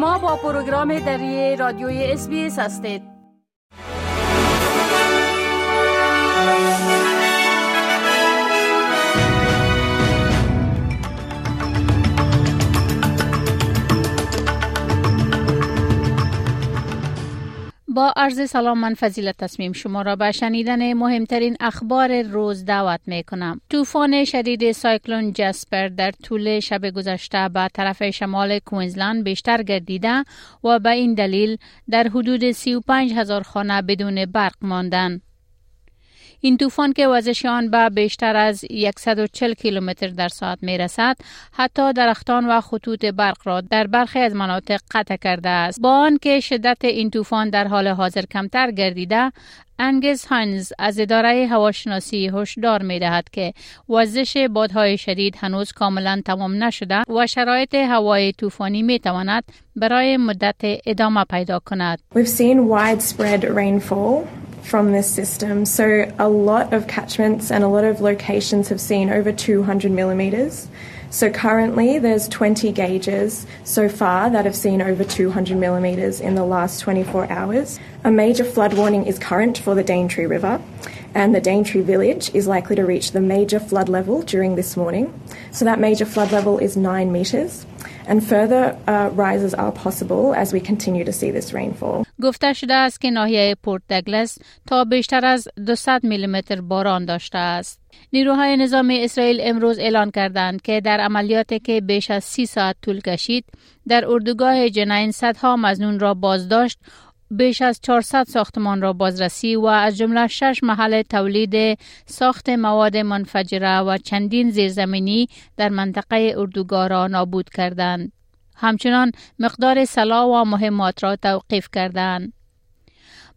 شما با پروگرام دری رادیوی اس هستید. با عرض سلام من فضیلت تصمیم شما را به شنیدن مهمترین اخبار روز دعوت می کنم. طوفان شدید سایکلون جسپر در طول شب گذشته به طرف شمال کوینزلند بیشتر گردیده و به این دلیل در حدود 35 هزار خانه بدون برق ماندن. این طوفان که وزش آن به بیشتر از 140 کیلومتر در ساعت می رسد حتی درختان و خطوط برق را در برخی از مناطق قطع کرده است با آنکه شدت این طوفان در حال حاضر کمتر گردیده انگز هانز از اداره هواشناسی هشدار می دهد که وزش بادهای شدید هنوز کاملا تمام نشده و شرایط هوای طوفانی می تواند برای مدت ادامه پیدا کند. We've seen widespread rainfall from this system. So a lot of catchments and a lot of locations have seen over 200 millimetres. So currently there's 20 gauges so far that have seen over 200 millimetres in the last 24 hours. A major flood warning is current for the Daintree River and the Daintree village is likely to reach the major flood level during this morning. So that major flood level is 9 metres. and further uh, rises are possible as we continue to see this rainfall. گفته شده است که ناحیه پورت دگلس تا بیشتر از 200 میلیمتر باران داشته است. نیروهای نظامی اسرائیل امروز اعلان کردند که در عملیاتی که بیش از سی ساعت طول کشید در اردوگاه جنین صدها مزنون را بازداشت بیش از 400 ساختمان را بازرسی و از جمله شش محل تولید ساخت مواد منفجره و چندین زیرزمینی در منطقه اردوگاه را نابود کردند. همچنان مقدار سلاح و مهمات را توقیف کردند.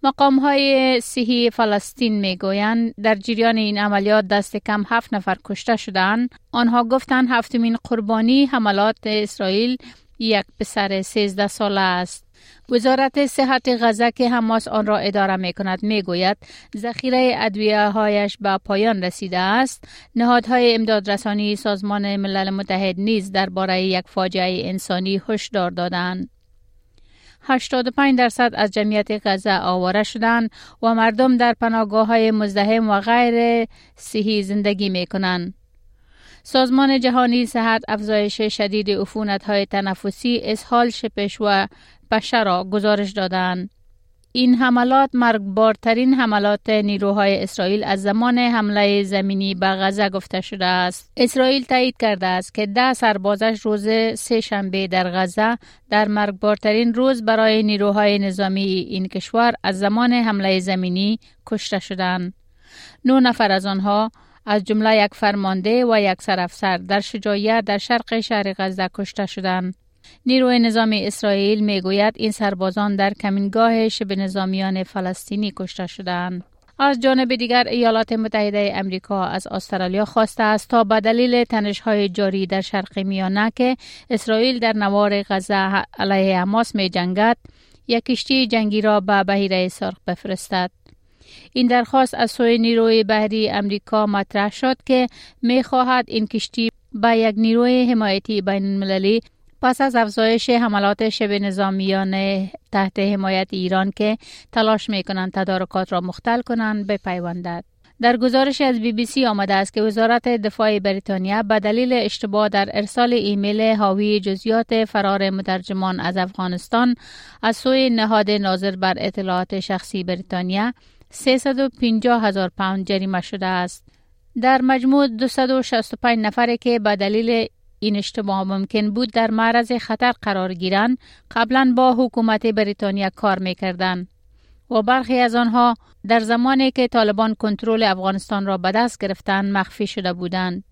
مقام های صحی فلسطین می گویند در جریان این عملیات دست کم هفت نفر کشته شدند. آنها گفتند هفتمین قربانی حملات اسرائیل یک پسر 13 ساله است. وزارت صحت غزه که حماس آن را اداره می کند می گوید ذخیره ادویه هایش به پایان رسیده است نهادهای امدادرسانی سازمان ملل متحد نیز درباره یک فاجعه انسانی هشدار دادند 85 درصد از جمعیت غزه آواره شدند و مردم در پناهگاه های مزدهم و غیر صحی زندگی می کنند. سازمان جهانی صحت افزایش شدید عفونت های تنفسی، اسهال شپش و بشه را گزارش دادند. این حملات مرگبارترین حملات نیروهای اسرائیل از زمان حمله زمینی به غزه گفته شده است. اسرائیل تایید کرده است که ده سربازش روز سه شنبه در غزه در مرگبارترین روز برای نیروهای نظامی این کشور از زمان حمله زمینی کشته شدند. نو نفر از آنها از جمله یک فرمانده و یک سرافسر در شجاعیت در شرق شهر غزه کشته شدند. نیروی نظامی اسرائیل می‌گوید این سربازان در کمینگاه شب نظامیان فلسطینی کشته شدند. از جانب دیگر ایالات متحده امریکا از استرالیا خواسته است تا به دلیل تنش‌های جاری در شرق میانه که اسرائیل در نوار غزه علیه حماس می جنگد یک کشتی جنگی را به بحیره سرخ بفرستد. این درخواست از سوی نیروی بحری امریکا مطرح شد که می خواهد این کشتی به یک نیروی حمایتی بین المللی پس از افزایش حملات شب نظامیان تحت حمایت ایران که تلاش می کنند تدارکات را مختل کنند بپیوندد. در گزارش از بی بی سی آمده است که وزارت دفاع بریتانیا به دلیل اشتباه در ارسال ایمیل حاوی جزیات فرار مترجمان از افغانستان از سوی نهاد ناظر بر اطلاعات شخصی بریتانیا 350 هزار پوند جریمه شده است. در مجموع 265 نفره که به دلیل این اشتباه ممکن بود در معرض خطر قرار گیرند قبلا با حکومت بریتانیا کار می‌کردند و برخی از آنها در زمانی که طالبان کنترل افغانستان را به دست گرفتند مخفی شده بودند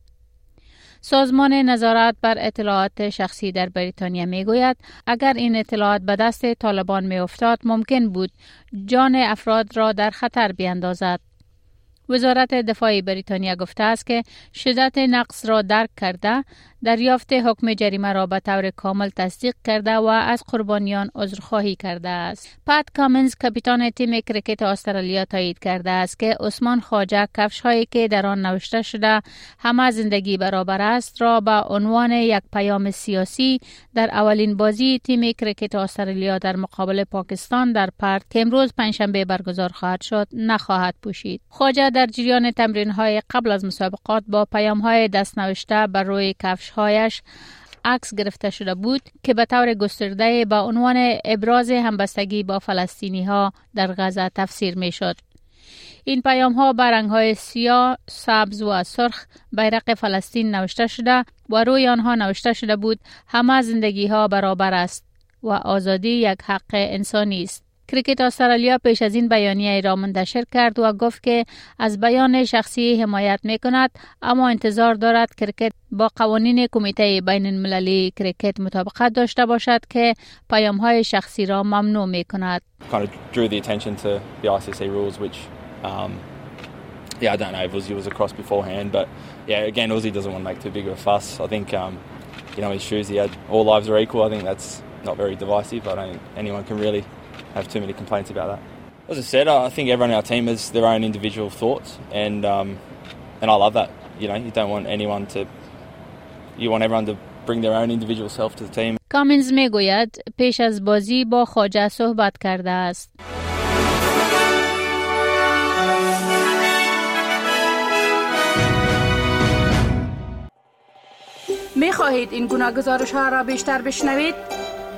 سازمان نظارت بر اطلاعات شخصی در بریتانیا می گوید اگر این اطلاعات به دست طالبان می افتاد ممکن بود جان افراد را در خطر بیندازد. وزارت دفاع بریتانیا گفته است که شدت نقص را درک کرده دریافت حکم جریمه را به طور کامل تصدیق کرده و از قربانیان عذرخواهی کرده است. پات کامنز کاپیتان تیم کرکت استرالیا تایید کرده است که عثمان خواجه کفش هایی که در آن نوشته شده همه زندگی برابر است را به عنوان یک پیام سیاسی در اولین بازی تیم کرکت استرالیا در مقابل پاکستان در پرت که امروز پنجشنبه برگزار خواهد شد نخواهد پوشید. خواجه در جریان تمرین های قبل از مسابقات با پیام های دست نوشته بر روی کفش هایش عکس گرفته شده بود که به طور گسترده با عنوان ابراز همبستگی با فلسطینی ها در غزه تفسیر می شد. این پیام ها به رنگ های سیاه، سبز و سرخ بیرق فلسطین نوشته شده و روی آنها نوشته شده بود همه زندگی ها برابر است و آزادی یک حق انسانی است. کریکت استرالیا پیش از این بیانیه را منتشر کرد و گفت که از بیان شخصی حمایت می کند اما انتظار دارد کرکت با قوانین کمیته بین المللی کرکت مطابقت داشته باشد که پیام های شخصی را ممنوع می کند. Um, yeah I don't know if Uzi was across beforehand but yeah again Uzi doesn't want to make too big of a fuss. I think um, you know his shoes he had all lives are equal. I think that's not very divisive. I don't think anyone can really have too many complaints about that. As I said, I think everyone on our team has their own individual thoughts, and um, and I love that. You know, you don't want anyone to. You want everyone to bring their own individual self to the team. کامنز میگوید پیش از بازی با خواجه صحبت کرده است. می خواهید این گناه گزارش ها را بیشتر بشنوید؟